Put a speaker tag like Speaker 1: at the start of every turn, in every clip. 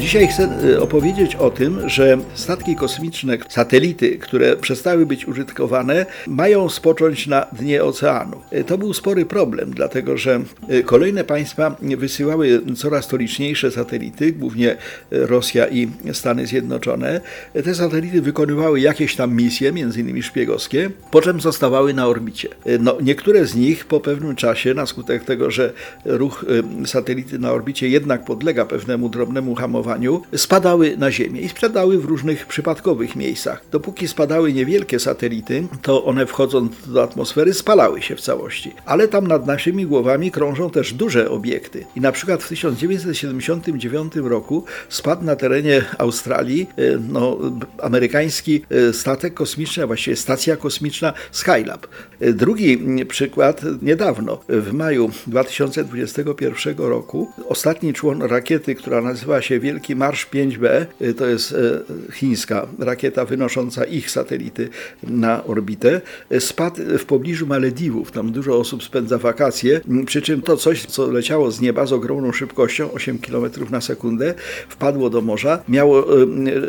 Speaker 1: Dzisiaj chcę y, opowiedzieć o tym, że statki kosmiczne, satelity, które przestały być użytkowane, mają spocząć na dnie oceanu. Y, To był spory problem, dlatego że y, kolejne państwa wysyłały coraz to liczniejsze satelity, głównie Rosja i Stany Zjednoczone. Te satelity wykonywały jakieś tam misje, między innymi szpiegowskie, po czym zostawały na orbicie. No, niektóre z nich po pewnym czasie, na skutek tego, że ruch satelity na orbicie jednak podlega pewnemu drobnemu hamowaniu, spadały na Ziemię i spadały w różnych przypadkowych miejscach. Dopóki spadały niewielkie satelity, to one wchodząc do atmosfery spalały się w całości. Ale tam nad naszymi głowami krążą też duże obiekty. I na przykład w 1979 roku spadł na terenie Australii e, no, amerykański e, statek kosmiczny, a właściwie stacja kosmiczna Skylab. E, Drugi przykład niedawno, w maju 2021 roku, ostatni człon rakiety, która nazywa się Wielki Marsz 5B, y, to jest e, chińska rakieta wynosząca ich satelity na orbitę, y, spadł w pobliżu Malediwów. Tam dużo osób spędza wakacje, przy czym to coś, co leciało z nieba z ogromną szybkością, 8 km na sekundę, wpadło do morza, miało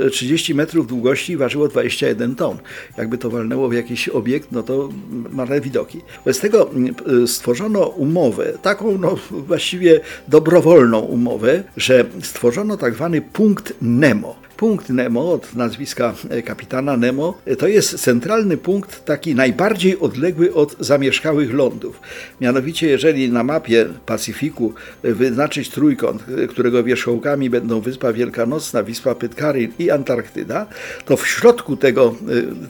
Speaker 1: y, 30 metrów długości i ważyło 21 ton. Jakby to walnęło w jakiś obiekt, no to marne widoki. Bez tego y, stworzono umowę, taką no, właściwie dobrowolną umowę, że stworzono tak punkt Nemo. Punkt Nemo od nazwiska e, kapitana Nemo e, to jest centralny punkt taki najbardziej odległy od zamieszkałych lądów. Mianowicie, jeżeli na mapie Pacyfiku e, wyznaczyć trójkąt, którego wierzchołkami będą Wyspa Wielkanocna, Wyspa Pitcairn i Antarktyda, to w środku tego,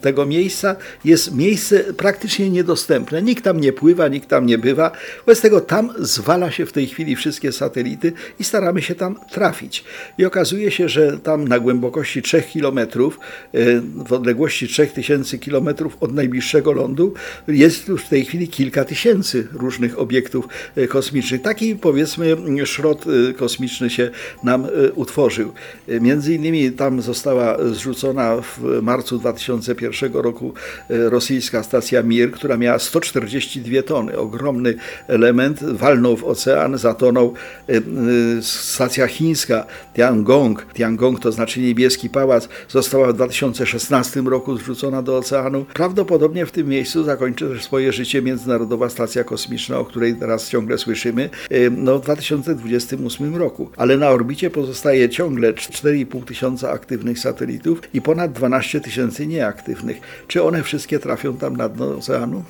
Speaker 1: tego miejsca jest miejsce praktycznie niedostępne. Nikt tam nie pływa, nikt tam nie bywa. Wobec tego tam zwala się w tej chwili wszystkie satelity i staramy się tam trafić. I okazuje się, że tam na głębokości 3 km, w odległości 3000 km od najbliższego lądu, jest już w tej chwili kilka tysięcy różnych obiektów e, kosmicznych. Taki powiedzmy szrot e, kosmiczny się nam utworzył. Między innymi tam została zrzucona w marcu 2001 roku rosyjska stacja Mir, która miała 142 tony. Ogromny element, walnął w ocean, zatonął. Stacja chińska Tiangong, Tiangong to znaczy niebieski pałac, została w 2016 roku zrzucona do oceanu. Prawdopodobnie w tym miejscu zakończy też swoje życie Międzynarodowa Stacja Kosmiczna, o której teraz ciągle słyszymy, no, w 2028 roku. Ale na orbicie pozostaje ciągle 4,5 tysiąca aktywnych satelitów i ponad 12 tysięcy nieaktywnych. Czy one wszystkie trafią tam na dno oceanu?